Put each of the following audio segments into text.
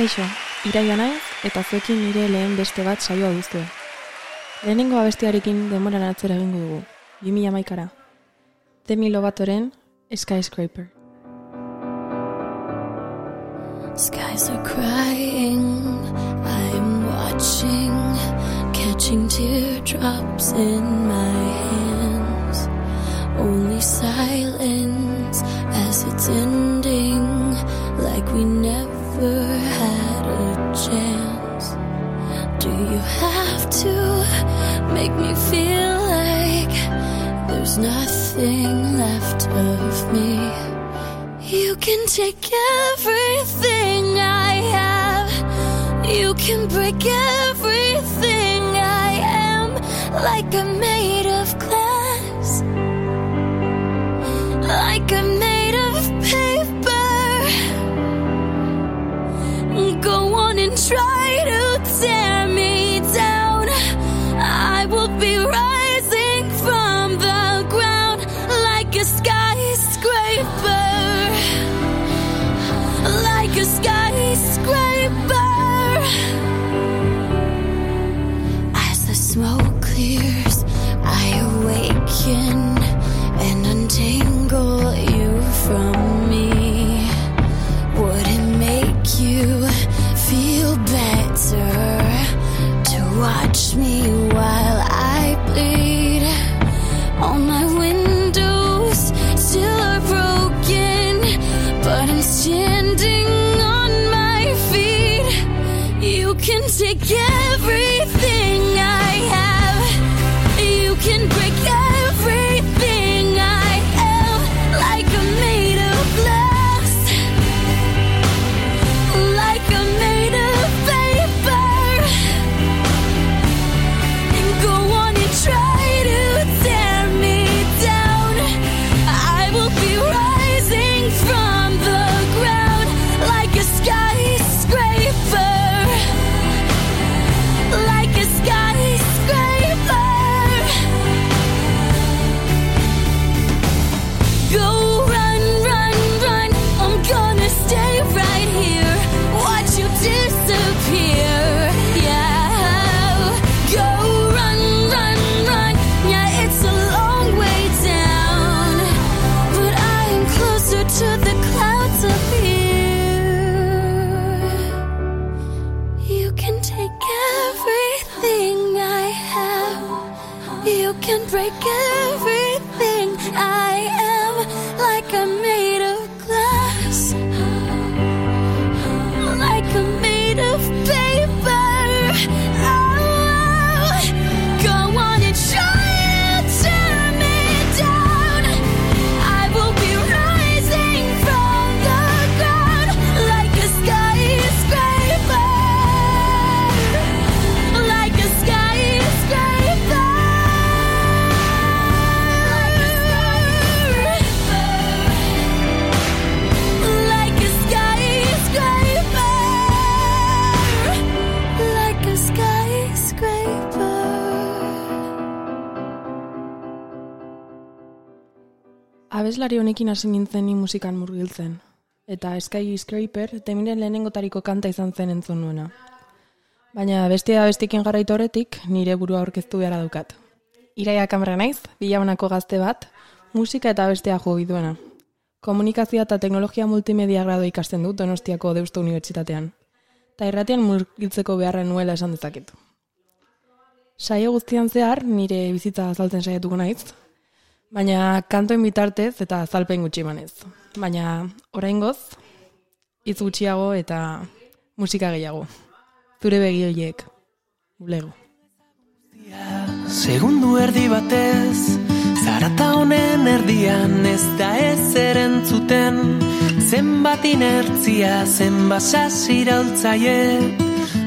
Kaixo, iraia naiz eta zuekin nire lehen beste bat saioa duzue. Lehenengo abestiarekin demoran atzera egingo dugu, 2000 maikara. Demi Lobatoren Skyscraper. Skies are crying, I'm watching, catching teardrops in my hands. Only silence as it's ending, like we never had a chance. Do you have to make me feel like there's nothing left of me? You can take everything I have. You can break everything I am, like I'm made of glass, like I'm be right. Yeah. Abeslari honekin hasi nintzen ni musikan murgiltzen. Eta Sky Scraper temiren lehenengotariko kanta izan zen entzun nuena. Baina bestia bestikin jarraitu horretik nire burua aurkeztu behar dukat. Iraia kamera naiz, bilabanako gazte bat, musika eta bestea jo duena. Komunikazioa eta teknologia multimedia grado ikasten dut Donostiako Deusto Unibertsitatean. Eta irratian murgiltzeko beharra nuela esan dezaket. Saio guztian zehar nire bizitza azaltzen saiatuko naiz, baina kantoen bitartez eta azalpen gutxi emanez. Baina oraingoz hitz gutxiago eta musika gehiago. Zure begi horiek. Bulego. Segundu erdi batez Zarata honen erdian ez da ez erentzuten Zenbat inertzia, zenbat sasiraultzaie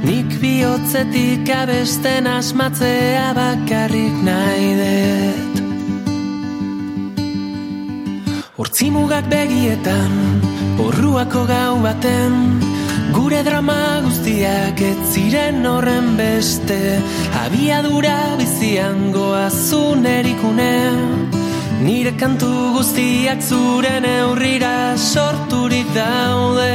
Nik bihotzetik abesten asmatzea bakarrik nahi dut Hortzimugak begietan, porruako gau baten, gure drama guztiak ez ziren horren beste, abiadura bizian goazun erikune, nire kantu guztiak zure neurrira sorturik daude.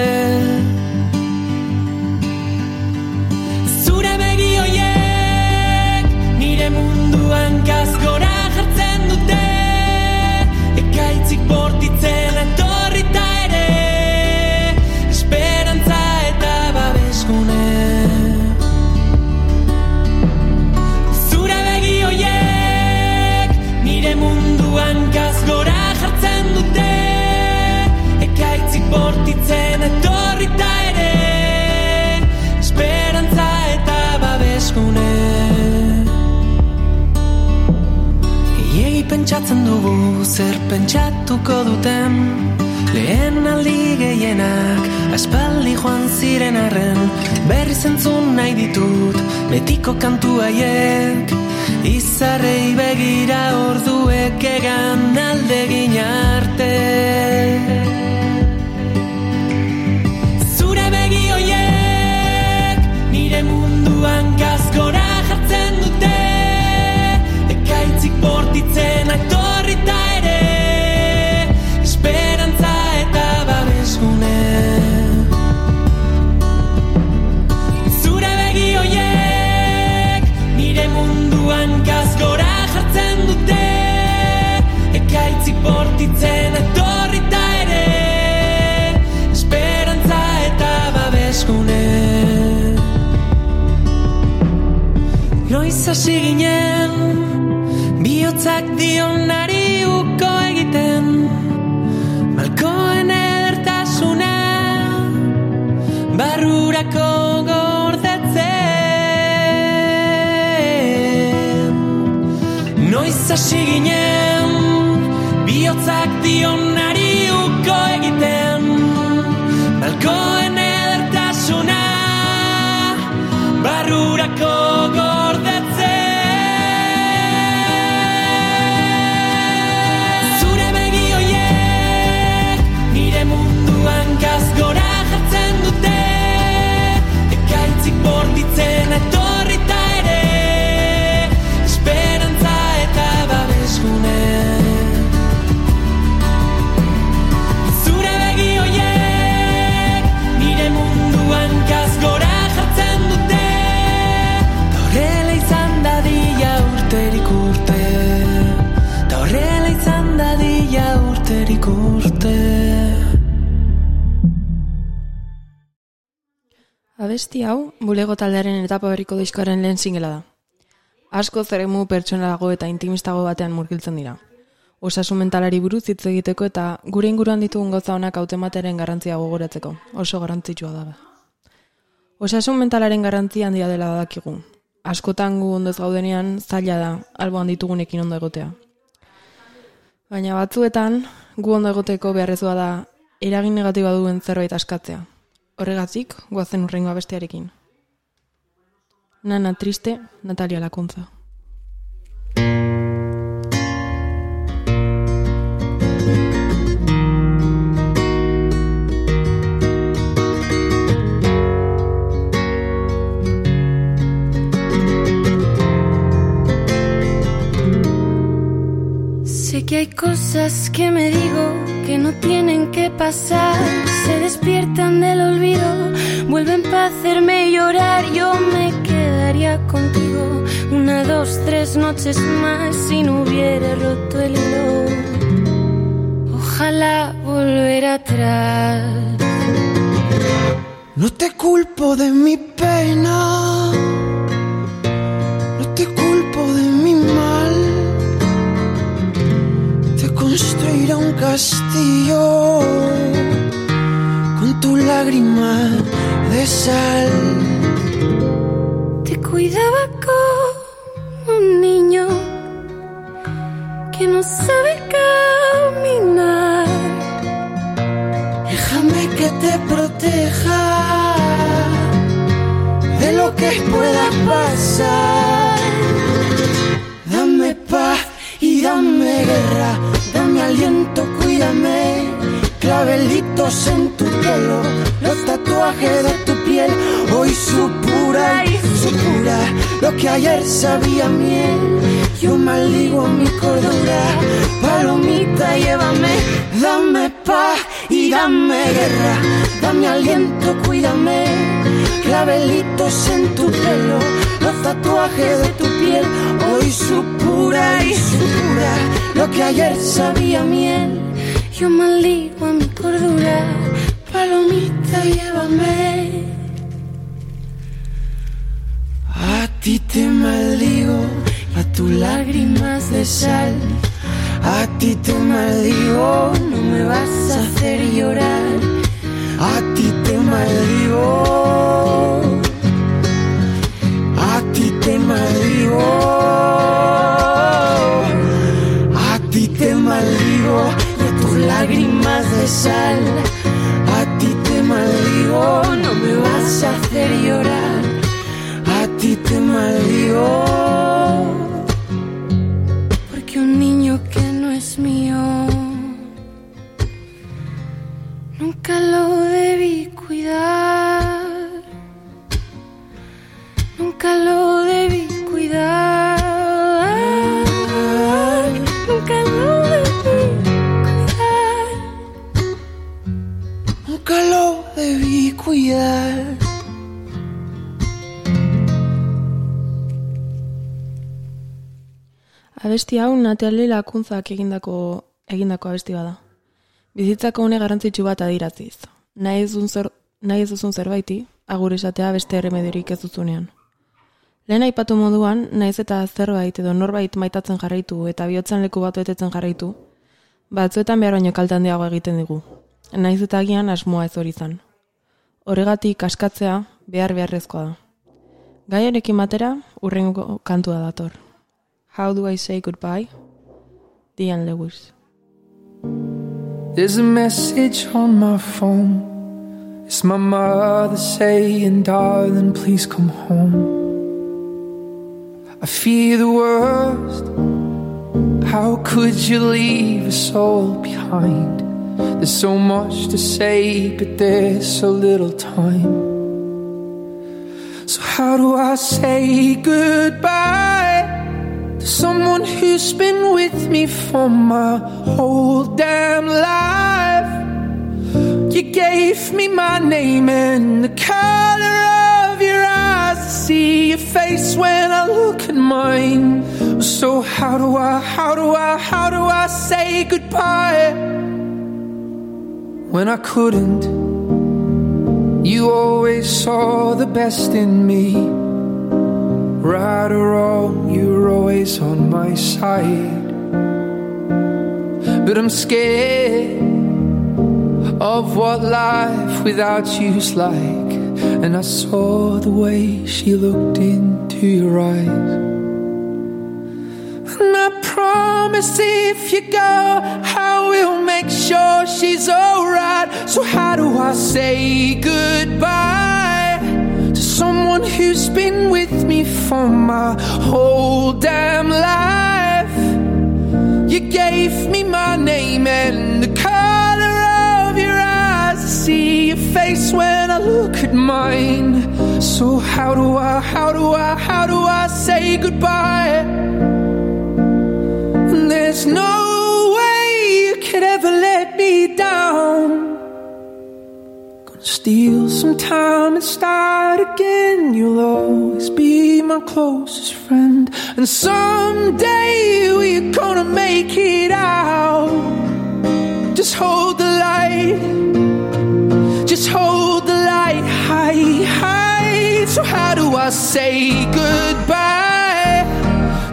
Zure begi hoiek, nire munduan kaskora betiko kantu haiek Izarrei begira orduek egan aldegin arte dionari uko egiten Malkoen edertasuna Barrurako gordetzen. Noiz hasi ginen Abesti hau, bulego taldearen etapa berriko diskoaren lehen singela da. Asko zeremu pertsonalago eta intimistago batean murgiltzen dira. Osasun mentalari buruz hitz egiteko eta gure inguruan ditugun gauza honak automateren garrantzia gogoratzeko. Oso garrantzitsua da. Osasun mentalaren garrantzia handia dela badakigu. Askotan gu ondo ez gaudenean zaila da alboan ditugunekin ondo egotea. Baina batzuetan gu ondo egoteko beharrezkoa da eragin negatiboa duen zerbait askatzea. Horregatik, goazen urrengoa bestearekin. Nana triste, Natalia Lakuntza. Sé que hay cosas que me digo que no tienen que pasar. Se despiertan del olvido, vuelven para hacerme llorar. Yo me quedaría contigo una, dos, tres noches más si no hubiera roto el hilo. Ojalá volver atrás. No te culpo de mi pena, construiré un castillo con tu lágrima de sal. Te cuidaba como un niño que no sabe caminar. Déjame que te proteja de lo que pueda pasar. Dame paz y dame guerra, dame aliento, cuídame. Clavelitos en tu pelo, los tatuajes de tu piel, hoy su pura y su pura, lo que ayer sabía miel. Yo maldigo mi cordura, palomita, llévame, dame paz y dame guerra, dame aliento, cuídame. Clavelitos en tu pelo, los tatuajes de tu piel, hoy su pura y su pura, lo que ayer sabía miel. Yo maldigo a mi cordura, palomita, llévame. A ti te maldigo, a tus lágrimas de sal. A ti te maldigo, Abesti hau Natalie Lakuntzak egindako egindako abesti bada. Bizitzako une garrantzitsu bat adiraziz. Nahi ez zer, nahi ez duzun zerbaiti, agur esatea beste erremediorik ez duzunean. Lehen aipatu moduan, naiz eta zerbait edo norbait maitatzen jarraitu eta bihotzen leku bat betetzen jarraitu, batzuetan behar baino kalte handiago egiten digu. Naiz eta agian asmoa ez hori izan. Horregatik askatzea behar beharrezkoa da. Gaiarekin batera, urrengo kantua dator. How do I say goodbye? Diane Lewis. There's a message on my phone. It's my mother saying, darling, please come home. I fear the worst. How could you leave us all behind? There's so much to say, but there's so little time. So, how do I say goodbye someone who's been with me for my whole damn life? You gave me my name and the color of your eyes. I see your face when I look at mine. So how do I, how do I, how do I say goodbye when I couldn't? You always saw the best in me. Right or wrong, you were always on my side. But I'm scared of what life without you's like. And I saw the way she looked into your eyes. And I promise if you go, I will make sure she's alright. So, how do I say goodbye someone who's been with me for my whole damn life? You gave me my name and the color of your eyes. I see your face when I look at mine. So how do I, how do I, how do I say goodbye? And there's no way you could ever let me down. Steal some time and start again. You'll always be my closest friend. And someday we're gonna make it out. Just hold the light. Just hold the light high, high. So, how do I say goodbye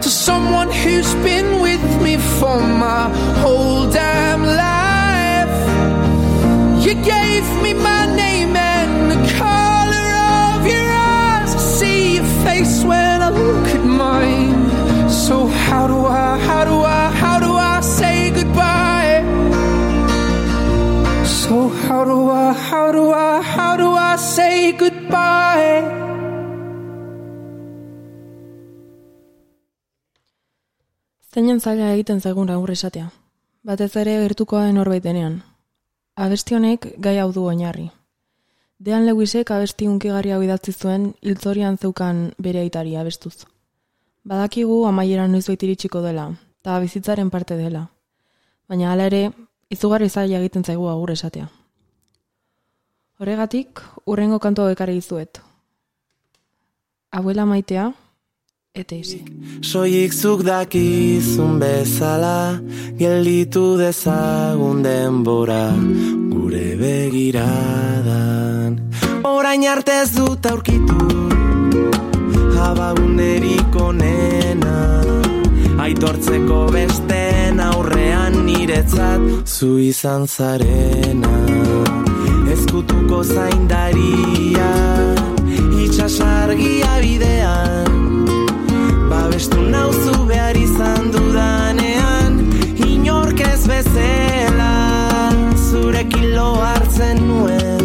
to someone who's been with me for my whole damn life? You gave me my how do I, how do I, how do I say goodbye? Zeinen zaila egiten zaigun aurre esatea. Batez ere gertukoa norbait denean. Abesti honek gai hau du oinarri. Dean Lewisek abesti unkigarri hau idatzi zuen hiltzorian zeukan bere aitari abestuz. Badakigu amaiera noizbait iritsiko dela, eta bizitzaren parte dela. Baina hala ere, izugarri zaila egiten zaigu agur esatea. Horregatik, urrengo kantu ekarri dizuet. Abuela maitea, eta izi. Soilik zuk dakizun bezala Gelditu dezagun denbora Gure begiradan Orain arte ez dut aurkitu Abagunerik onena Aitortzeko besten aurrean niretzat Zu izan zarena Ezkutuko zaindaria Itxasargia bidean. Babestu nauzu behar izan dudanean Inork ez bezela Zurekin lo hartzen nuen.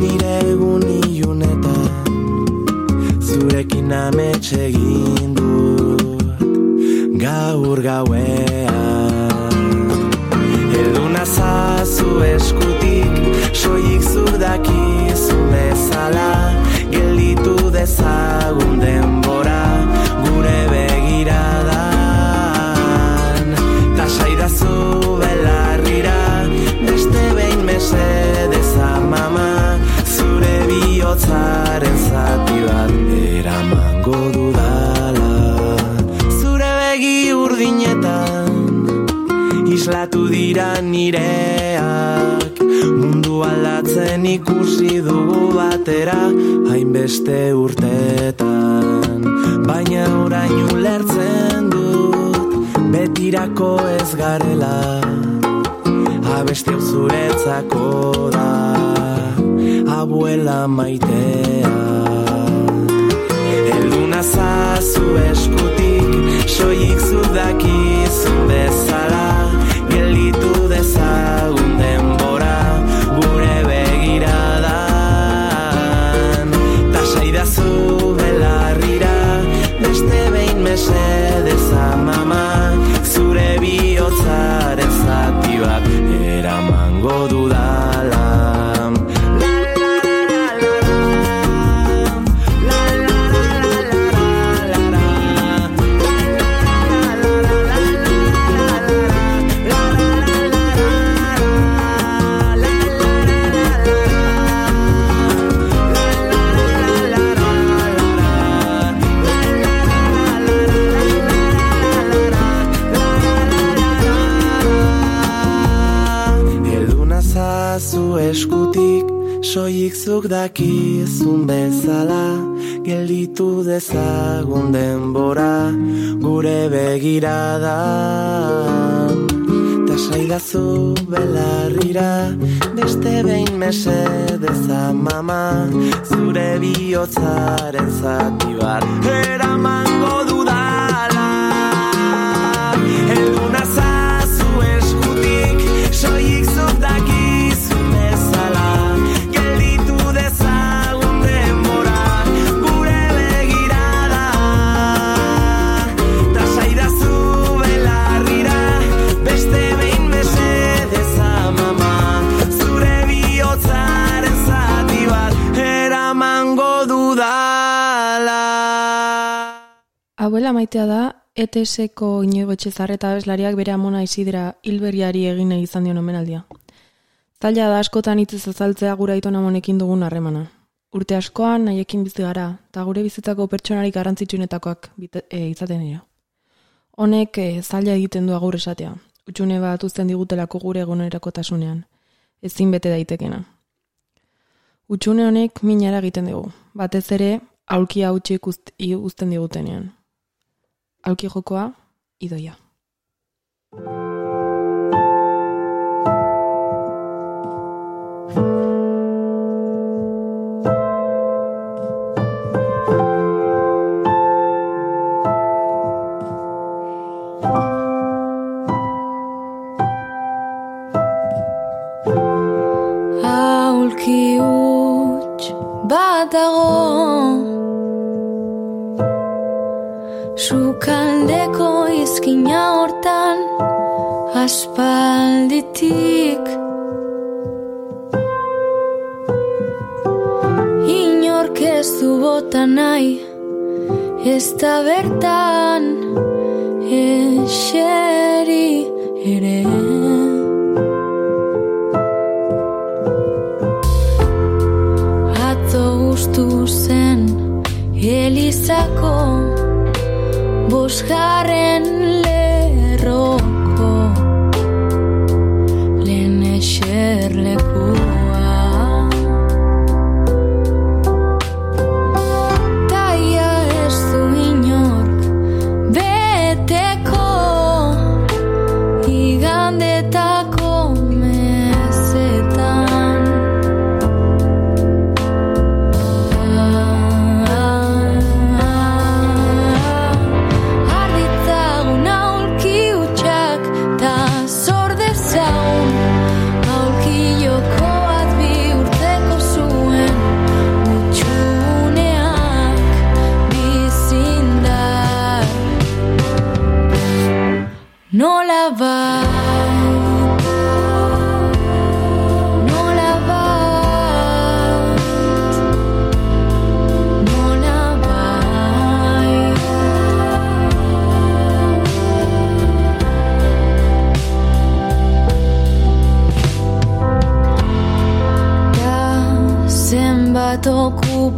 Nire egun ilunetan Zurekin amets egin dut Gaur gauean. Heldu nazazu eskutik Dakizu bezala Gelditu dezagun aldatzen ikusi dugu batera Hainbeste urtetan Baina orain ulertzen dut Betirako ez garela. Abesti zuretzako da Abuela maitea. Elduna zazu eskutik Soik zudakizu bezala. Gelditu mesedez amama Zure bihotzaren zati bat Eramango dudala dakizun bezala Gelditu dezagun denbora Gure begiradan Tasaidazu belarrira Beste behin mesedez amama Zure bihotzaren zati bat. Eramango Abuela maitea da, ETS-ko inigo etxezarreta abeslariak bere amona Isidra hilberiari egin nahi izan dion omenaldia. Zaila da askotan hitzez azaltzea gure aiton amonekin dugun harremana. Urte askoan nahiekin bizi gara, eta gure bizitzako pertsonarik garrantzitsuenetakoak e, izaten dira. Honek e, zaila egiten du agur esatea, utxune bat uzten digutelako gure egunerakotasunean, ezin bete daitekena. Utxune honek minara egiten dugu, batez ere aulkia hautsik uzten digutenean. aulkijokoa idoia.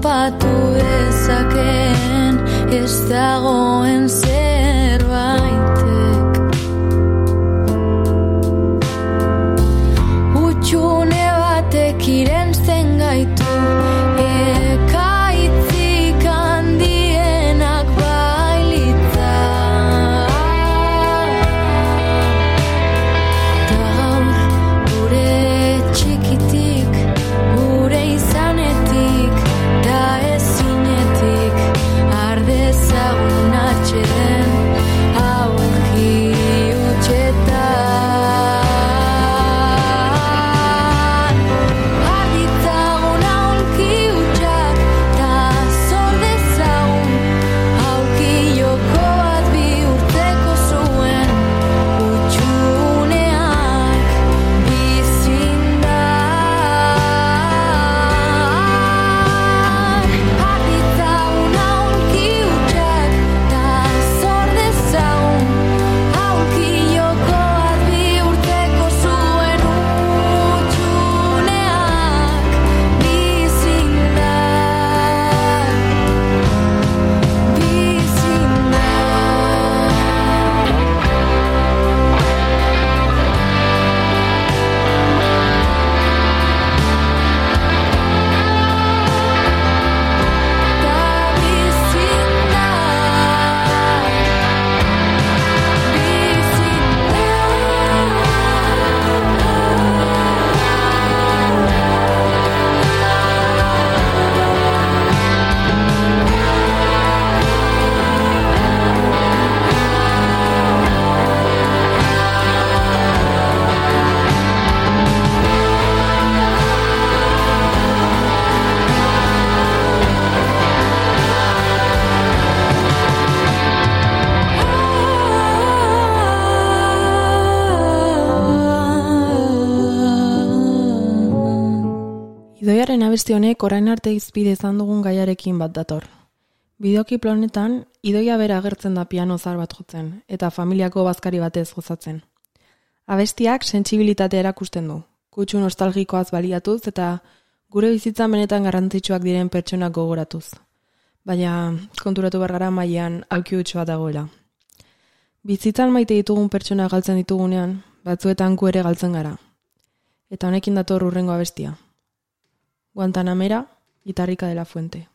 topatu ezaken ez dagoen Abesti honek orain arte izpide izan dugun gaiarekin bat dator. Bideoklip honetan, idoia bera agertzen da piano zar bat jotzen, eta familiako bazkari batez gozatzen. Abestiak sentsibilitatea erakusten du, kutsu nostalgikoaz baliatuz eta gure bizitzan benetan garrantzitsuak diren pertsonak gogoratuz. Baina konturatu behar gara mailan auki hutsu bat dagoela. Bizitzan maite ditugun pertsona galtzen ditugunean, batzuetan gu ere galtzen gara. Eta honekin dator urrengo abestia. Guantanamera, Gitarrika de la Fuente.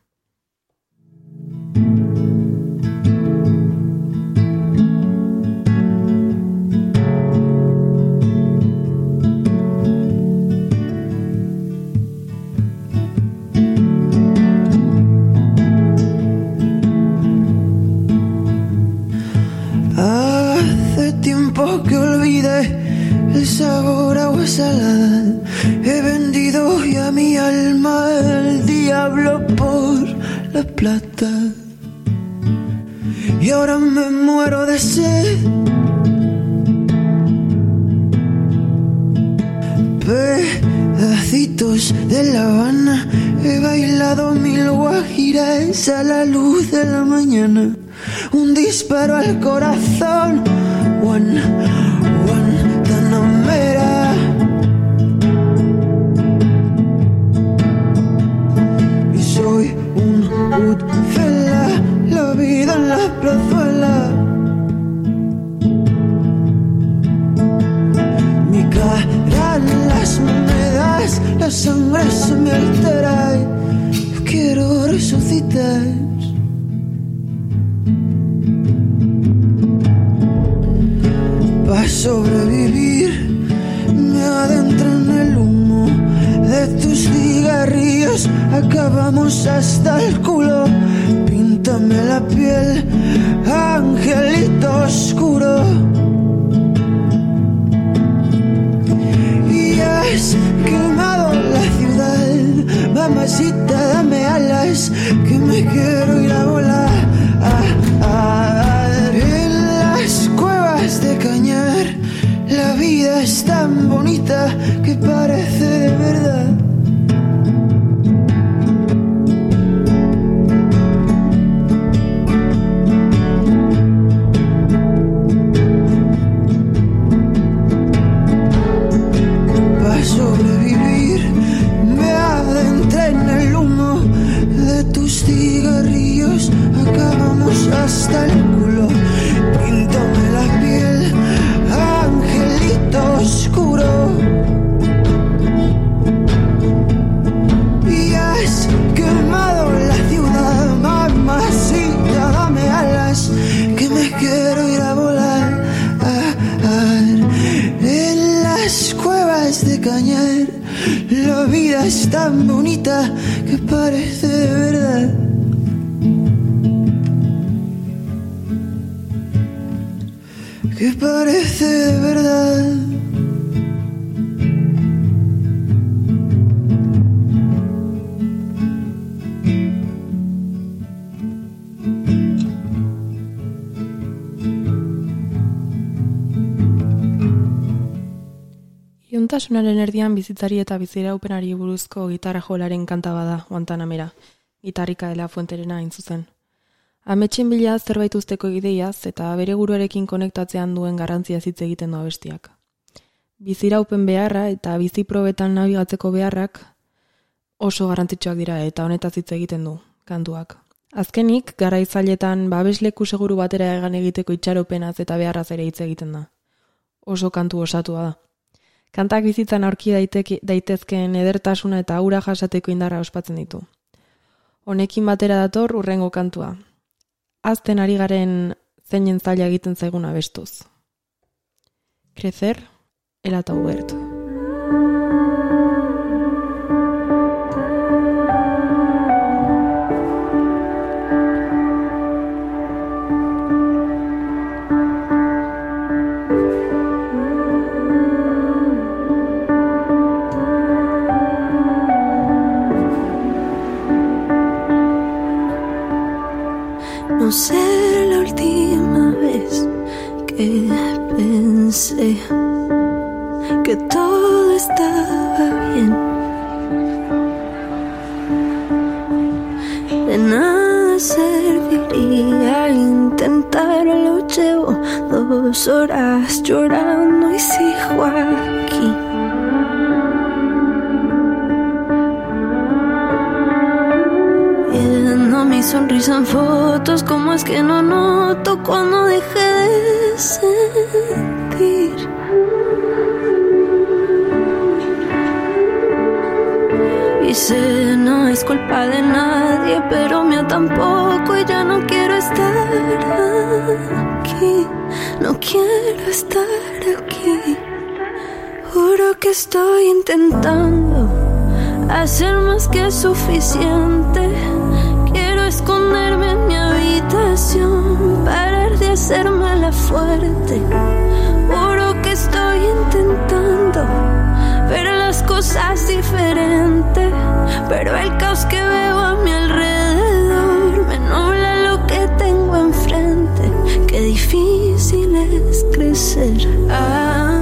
Hace tiempo que olvidé el sabor a agua salada. He vendido ya mi alma al diablo por la plata. Y ahora me muero de sed. Pedacitos de La Habana, he bailado mil guajiras a la luz de la mañana. Un disparo al corazón, one, sangre se me altera. y Quiero resucitar. Para sobrevivir, me adentro en el humo de tus cigarrillos. Acabamos hasta el culo. Píntame la piel, angelito oscuro. Y la ciudad, mamacita, dame alas, que me quiero ir a volar. Ah, ah, en las cuevas de cañar, la vida es tan bonita que parece Iuntasunaren erdian bizitzari eta biziraupenari buruzko gitarra jolaren kanta bada Guantanamera, gitarrika dela fuenterena hain zuzen. Ametxen bila zerbait usteko ideiaz eta bere guruarekin konektatzean duen garrantzia hitz egiten du abestiak. Biziraupen beharra eta biziprobetan nabigatzeko beharrak oso garrantzitsuak dira eta honetaz hitz egiten du kantuak. Azkenik, garaitzailetan babesleku seguru batera egan egiteko itxaropenaz eta beharraz ere hitz egiten da. Oso kantu osatua da. Kantak bizitzan aurki daiteke, daitezkeen edertasuna eta aura jasateko indarra ospatzen ditu. Honekin batera dator urrengo kantua. Azten ari garen zeinen zaila egiten zaiguna bestuz. Crecer, el ataubert. No quiero estar aquí. Juro que estoy intentando hacer más que suficiente. Quiero esconderme en mi habitación, parar de hacerme la fuerte. Juro que estoy intentando ver las cosas diferente, pero el caos que veo a mi alrededor difícil es crecer. Ah,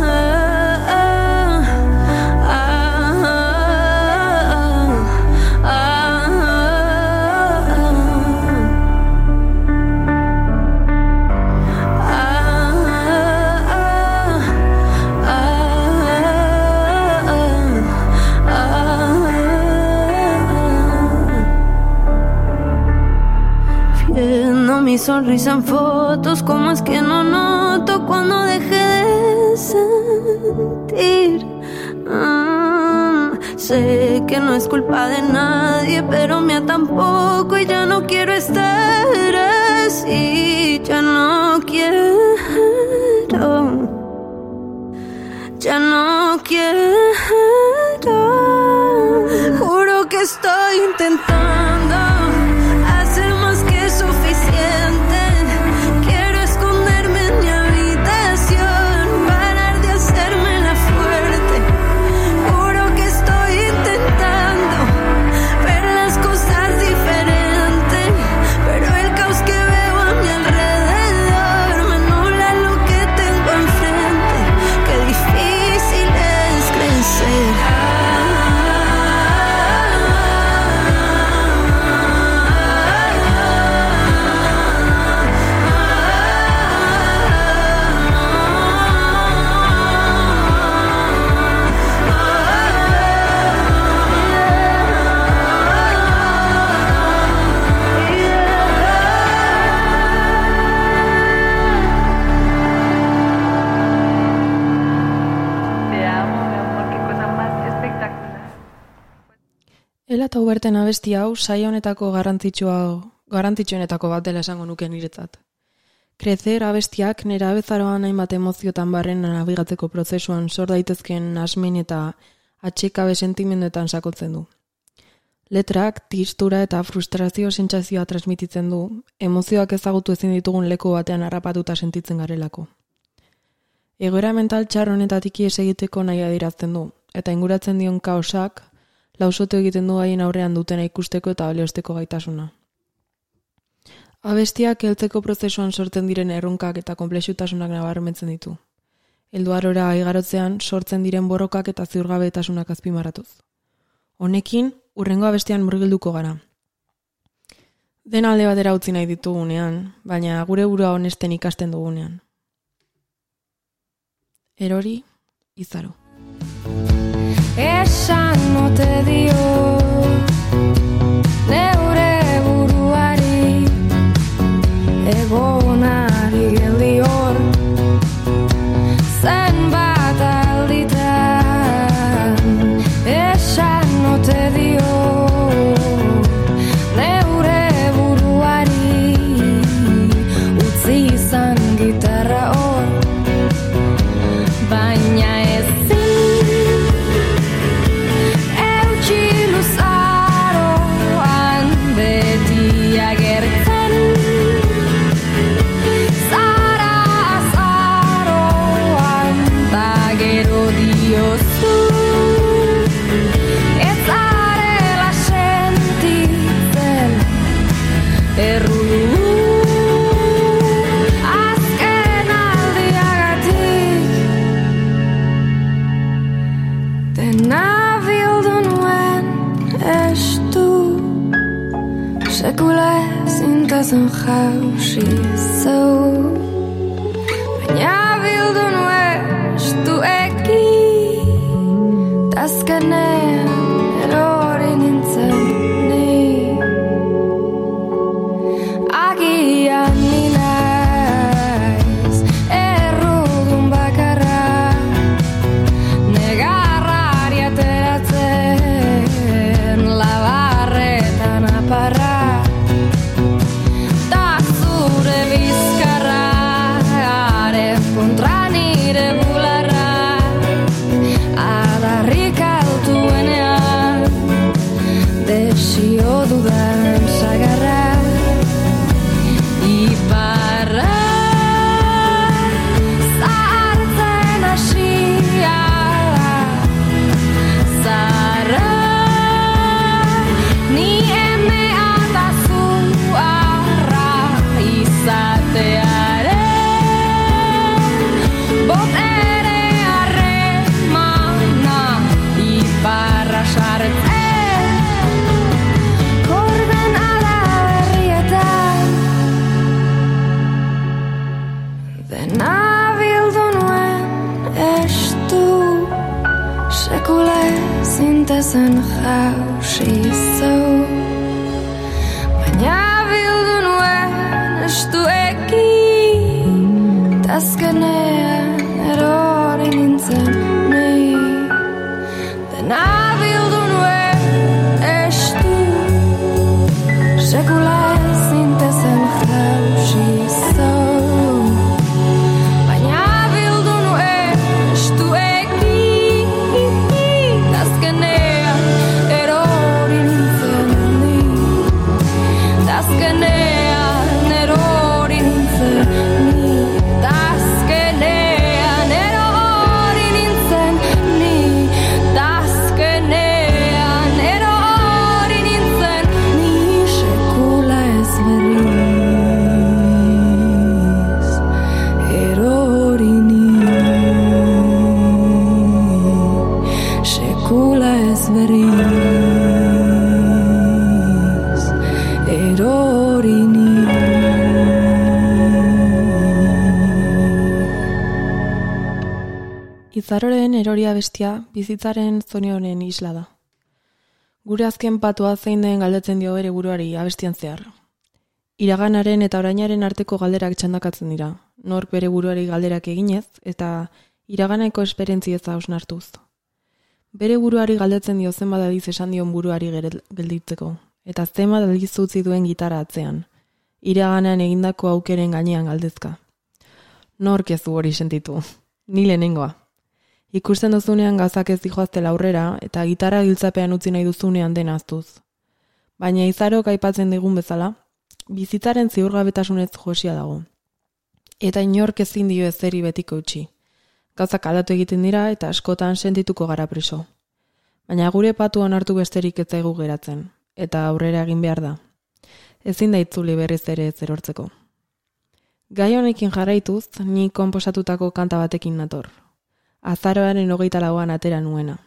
mi sonrisa en fotos, ¿cómo es que no noto cuando dejé de sentir? Ah, sé que no es culpa de nadie, pero mía tampoco y ya no quiero estar así, ya no quiero. Ya no quiero. Juro que estoy intentando eta uberten abesti hau saia honetako garrantzitsua garrantzitsuenetako bat dela esango nuke niretzat. Crecer abestiak nera bezaroan hainbat emoziotan barren nabigatzeko prozesuan sor daitezken asmin eta atxekabe sentimenduetan sakotzen du. Letrak tistura eta frustrazio sentsazioa transmititzen du, emozioak ezagutu ezin ditugun leku batean harrapatuta sentitzen garelako. Egoera mental txar honetatik ies egiteko nahi adirazten du, eta inguratzen dion kaosak lausotu egiten du haien aurrean dutena ikusteko eta baliosteko gaitasuna. Abestiak heltzeko prozesuan sortzen diren erronkak eta konplexutasunak nabarmentzen ditu. Helduarora aigarotzean sortzen diren borrokak eta ziurgabetasunak azpimarratuz. Honekin, urrengo abestian murgilduko gara. Den alde batera utzi nahi ditugunean, baina gure burua honesten ikasten dugunean. Erori, izaro. Esan ote dio Neure buruari Egonari geldi hor doesn't how she's so Μια βιλδούν west του εκεί Τα σκανέ Izaroren eroria bestia bizitzaren zone honen isla da. Gure azken patua zein den galdetzen dio bere buruari abestian zehar. Iraganaren eta orainaren arteko galderak txandakatzen dira, nork bere buruari galderak eginez eta iraganeko esperientzi ez hausnartuz. Bere buruari galdetzen dio zenbat aldiz esan dion buruari gelditzeko, eta zenbat aldiz utzi duen gitara atzean, iraganean egindako aukeren gainean galdezka. Nork ez du hori sentitu, ni lehenengoa. Ikusten duzunean gazak ez dijoaztela aurrera eta gitarra giltzapean utzi nahi duzunean dena aztuz. Baina izarok aipatzen digun bezala, bizitzaren ziurgabetasunez josia dago. Eta inork ezin dio ezeri betiko utzi. Gauzak aldatu egiten dira eta askotan sentituko gara preso. Baina gure patu onartu besterik ez zaigu geratzen, eta aurrera egin behar da. Ezin da itzuli berriz ere ez erortzeko. Gai honekin jarraituz, ni konposatutako kanta batekin nator. Azaroaren hogeita lauan atera nuena.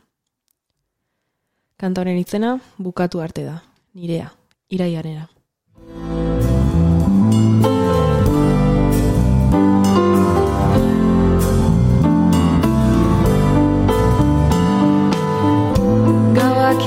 Kanta honen izena, bukatu arte da. Nirea, iraiarena. Gauak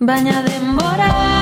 baina denbora harrapatu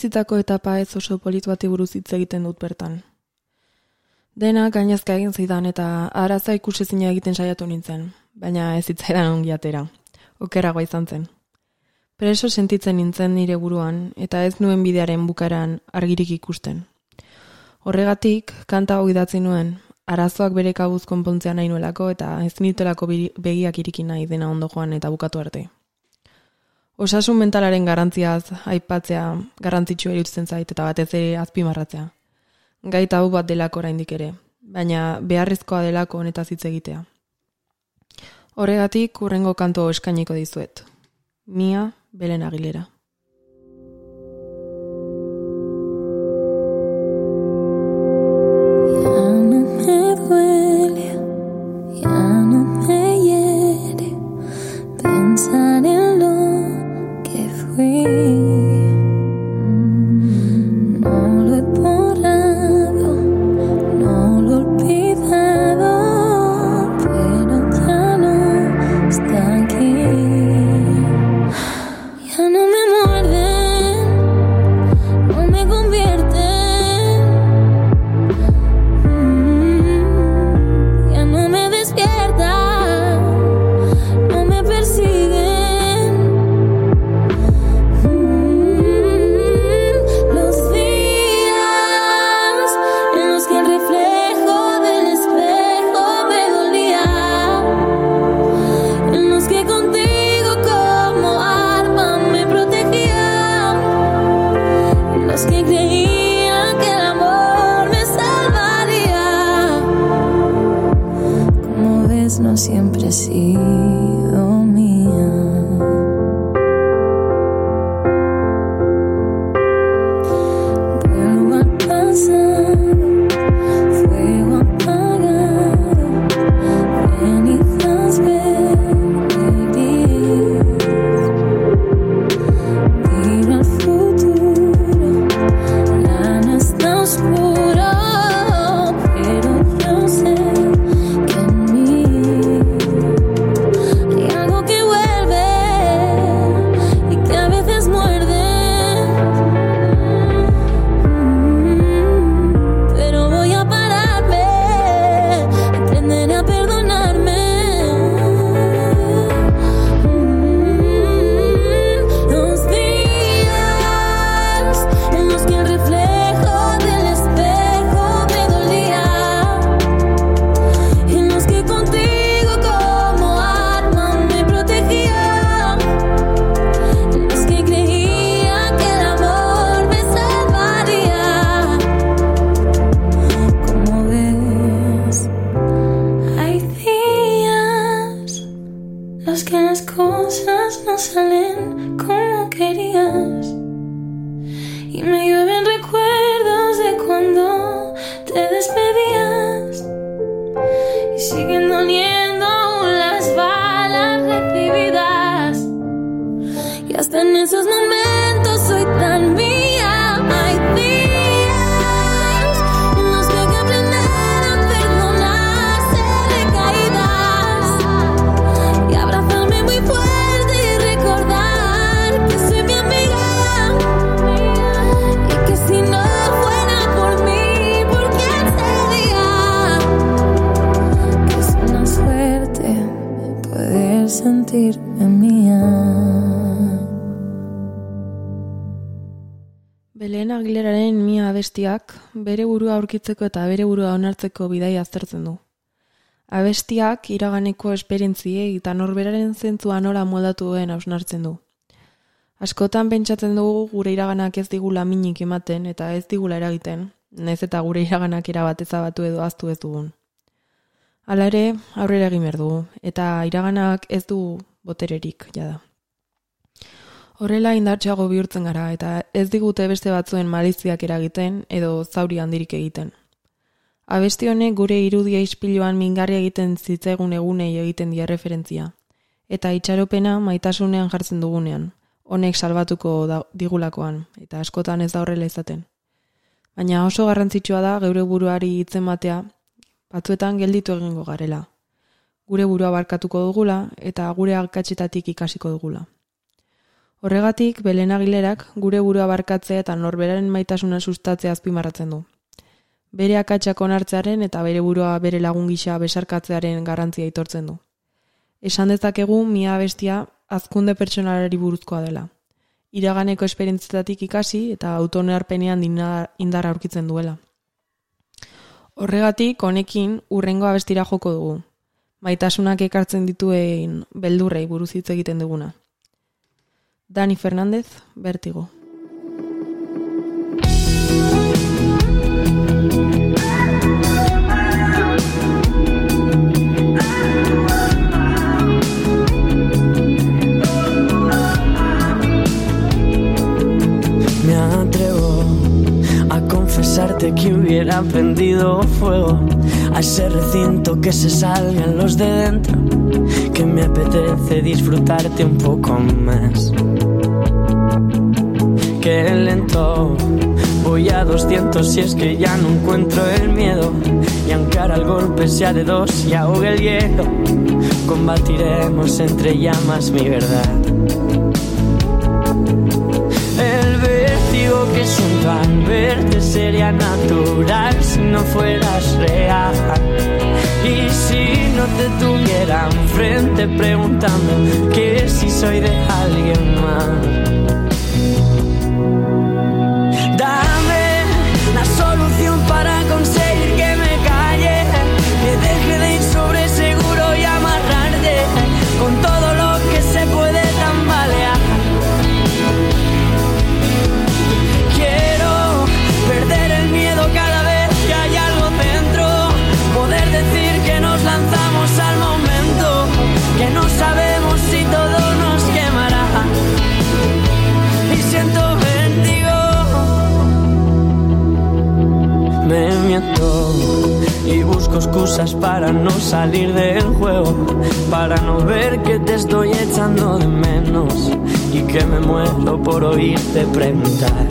bizitzako etapa ez oso polit bati buruz hitz egiten dut bertan. Dena gainezka egin zidan eta araza ikusezina egiten saiatu nintzen, baina ez zitzaidan ongi atera. Okerragoa izan zen. Preso sentitzen nintzen nire buruan eta ez nuen bidearen bukaran argirik ikusten. Horregatik, kanta hau idatzi nuen, arazoak bere kabuz konpontzea nahi nuelako eta ez nitelako begiak iriki nahi dena ondo joan eta bukatu arte. Osasun mentalaren garrantziaz aipatzea garrantzitsua iruditzen zait eta batez ere azpimarratzea. Gai tabu bat delako oraindik ere, baina beharrezkoa delako honetaz hitz egitea. Horregatik urrengo kanto eskainiko dizuet. Mia Belen Agilera. Bere burua aurkitzeko eta bere burua onartzeko bidai aztertzen du. Abestiak iraganeko esperientziei eta norberaren zentzua nola moldatu duen hausnartzen du. Askotan pentsatzen dugu gure iraganak ez digula minik ematen eta ez digula eragiten, nez eta gure iraganak erabat ezabatu edo aztu ez dugun. Hala ere, aurrera egin behar dugu, eta iraganak ez du botererik, jada. Horrela indartxeago bihurtzen gara eta ez digute beste batzuen maliziak eragiten edo zauri handirik egiten. Abesti honek gure irudia ispiluan mingarria egiten zitzaigun egunei egiten dia referentzia. Eta itxaropena maitasunean jartzen dugunean, honek salbatuko da, digulakoan, eta askotan ez da horrela izaten. Baina oso garrantzitsua da geure buruari hitzen matea, batzuetan gelditu egingo garela. Gure burua barkatuko dugula eta gure akatxetatik ikasiko dugula. Horregatik, Belen Agilerak gure burua barkatzea eta norberaren maitasuna sustatzea azpimarratzen du. Bere akatsak onartzearen eta bere burua bere lagun gisa besarkatzearen garrantzia aitortzen du. Esan dezakegu mia bestia azkunde pertsonalari buruzkoa dela. Iraganeko esperientzietatik ikasi eta autonearpenean indar, indar aurkitzen duela. Horregatik, honekin, urrengo abestira joko dugu. Maitasunak ekartzen dituen beldurrei buruz hitz egiten duguna. Dani Fernández, Vértigo. Me atrevo a confesarte que hubiera prendido fuego a ese recinto que se salgan los de dentro, que me apetece disfrutarte un poco más. Que lento voy a 200 si es que ya no encuentro el miedo y aunque ahora el golpe sea de dos y ahogue el hielo, combatiremos entre llamas mi verdad. El vértigo que siento al verte sería natural si no fueras real. Y si no te tuviera enfrente preguntando que si soy de alguien más. Excusas para no salir del juego, para no ver que te estoy echando de menos y que me muero por oírte preguntar.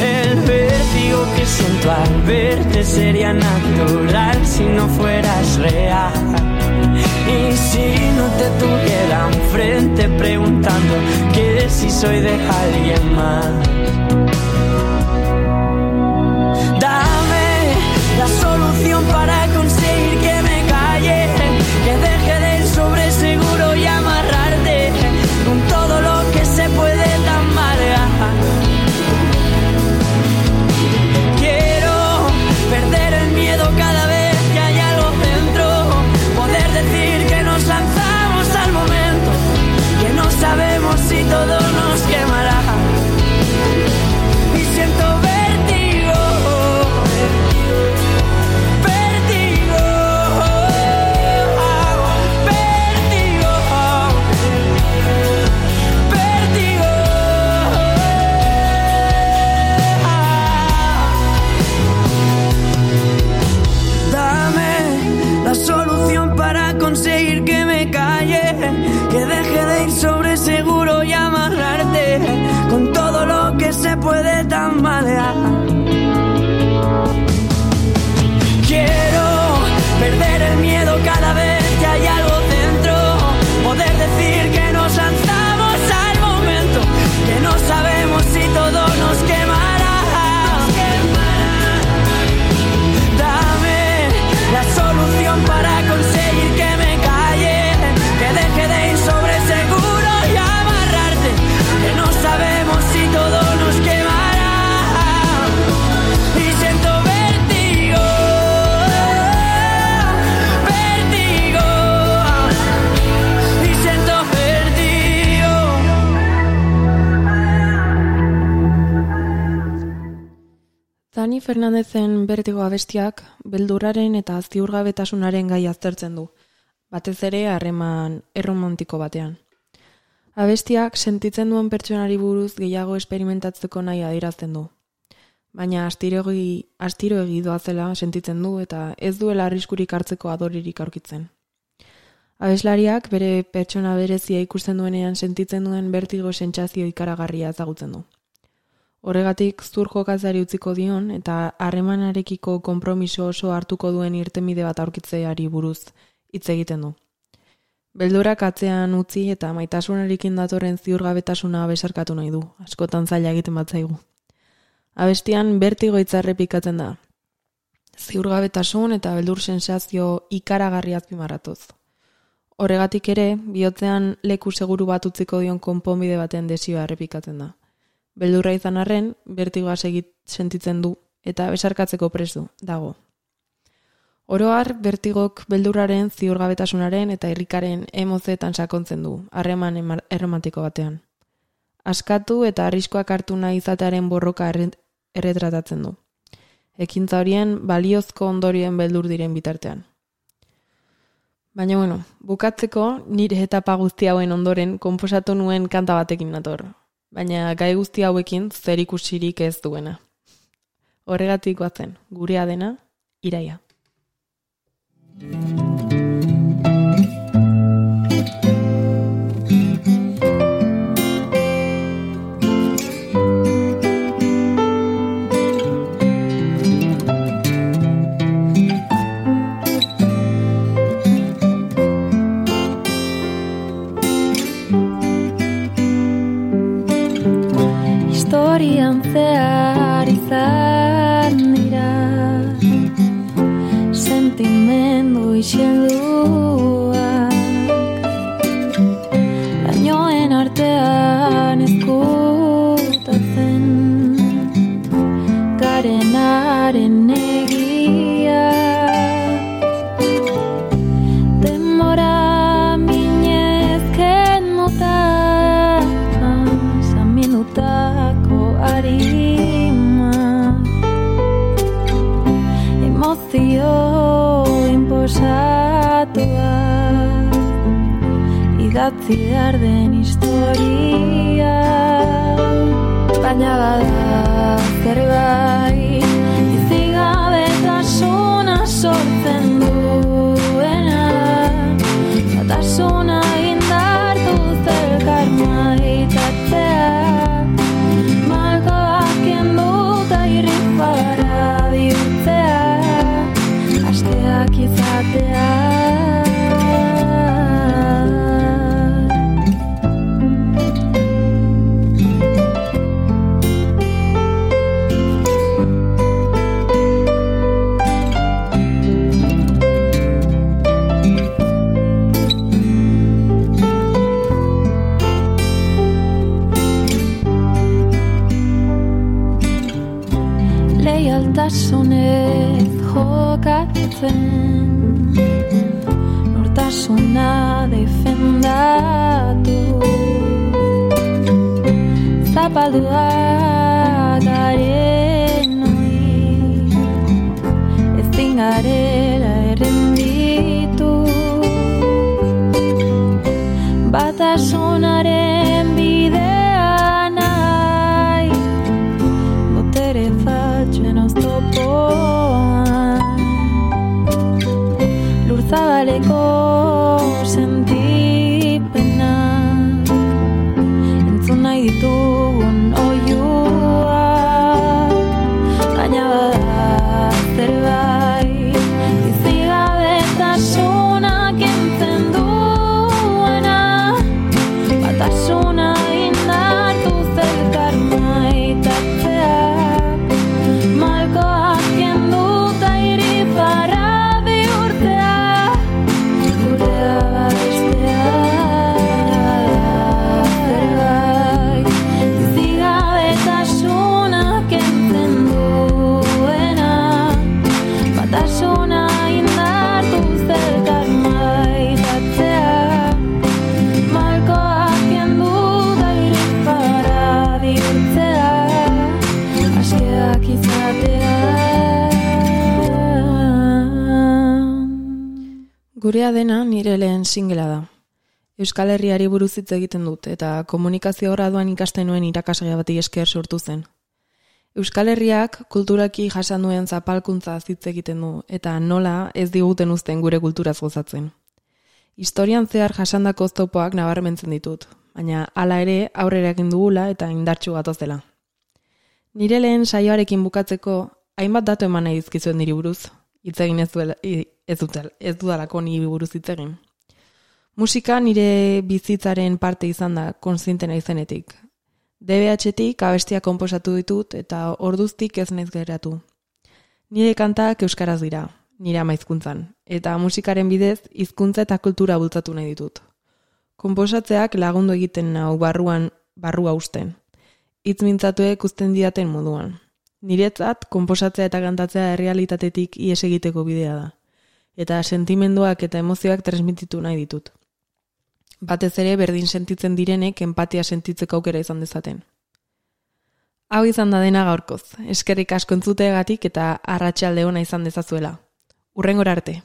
El vértigo que siento al verte sería natural si no fueras real. Y si no te tuviera enfrente preguntando que si soy de alguien más. Solución para conseguir que me calle, que deje de ir sobre seguro y amarrarte con todo lo que se puede tambalear. Quiero perder el miedo cada vez que hay algo dentro, poder decir que nos lanzamos al momento, que no sabemos si todo Fernandezen bertigo abestiak beldurraren eta ziurgabetasunaren gai aztertzen du, batez ere harreman erromantiko batean. Abestiak sentitzen duen pertsonari buruz gehiago esperimentatzeko nahi adierazten du. Baina astirogi, astiroegi doazela sentitzen du eta ez duela arriskurik hartzeko adoririk aurkitzen. Abeslariak bere pertsona berezia ikusten duenean sentitzen duen bertigo sentsazio ikaragarria ezagutzen du. Horregatik zur jokatzari utziko dion eta harremanarekiko konpromiso oso hartuko duen irtenbide bat aurkitzeari buruz hitz egiten du. Beldurak atzean utzi eta maitasunarekin datorren ziurgabetasuna besarkatu nahi du, askotan zaila egiten batzaigu. Abestian bertigo hitza errepikatzen da. Ziurgabetasun eta beldur sensazio ikaragarri azpimarratuz. Horregatik ere, bihotzean leku seguru bat utziko dion konponbide baten desioa errepikatzen da. Beldurra izan arren, bertigoa segit sentitzen du eta besarkatzeko prestu dago. Oroar, bertigok beldurraren, ziurgabetasunaren eta irrikaren emozetan sakontzen du, harreman erromantiko batean. Askatu eta arriskoak hartu nahi izatearen borroka erre- erretratatzen du. Ekintza horien baliozko ondorioen beldur diren bitartean. Baina bueno, bukatzeko nire etapa guzti hauen ondoren konposatu nuen kanta batekin nator. Baina gai guzti hauekin zer ikusirik ez duena. Horregatik batzen, gurea dena, iraia. Idatzi behar den historia. Baina bada zerbait Izigabetasuna sortzen singela da. Euskal Herriari buruz hitz egiten dut eta komunikazio graduan ikasten nuen irakasgai bati esker sortu zen. Euskal Herriak kulturaki jasan duen zapalkuntza hitz egiten du eta nola ez diguten uzten gure kulturaz gozatzen. Historian zehar jasandako oztopoak nabarmentzen ditut, baina hala ere aurrera egin dugula eta indartsu gatozela. Nire lehen saioarekin bukatzeko hainbat datu eman nahi dizkizuen niri buruz. Hitz egin ez duela ez dudalako ni buruz hitz egin. Musika nire bizitzaren parte izan da konziente naizenetik. DBH-tik abestia konposatu ditut eta orduztik ez naiz geratu. Nire kantak euskaraz dira, nire amaizkuntzan, eta musikaren bidez hizkuntza eta kultura bultzatu nahi ditut. Konposatzeak lagundu egiten nau barruan barrua usten. Hitz mintzatuek uzten didaten moduan. Niretzat, konposatzea eta kantatzea errealitatetik ies egiteko bidea da. Eta sentimenduak eta emozioak transmititu nahi ditut. Batez ere berdin sentitzen direnek empatia sentitzeko aukera izan dezaten. Hau izan da dena gaurkoz. Eskerrik asko entzuteagatik eta arratsalde ona izan dezazuela. Urrengora arte.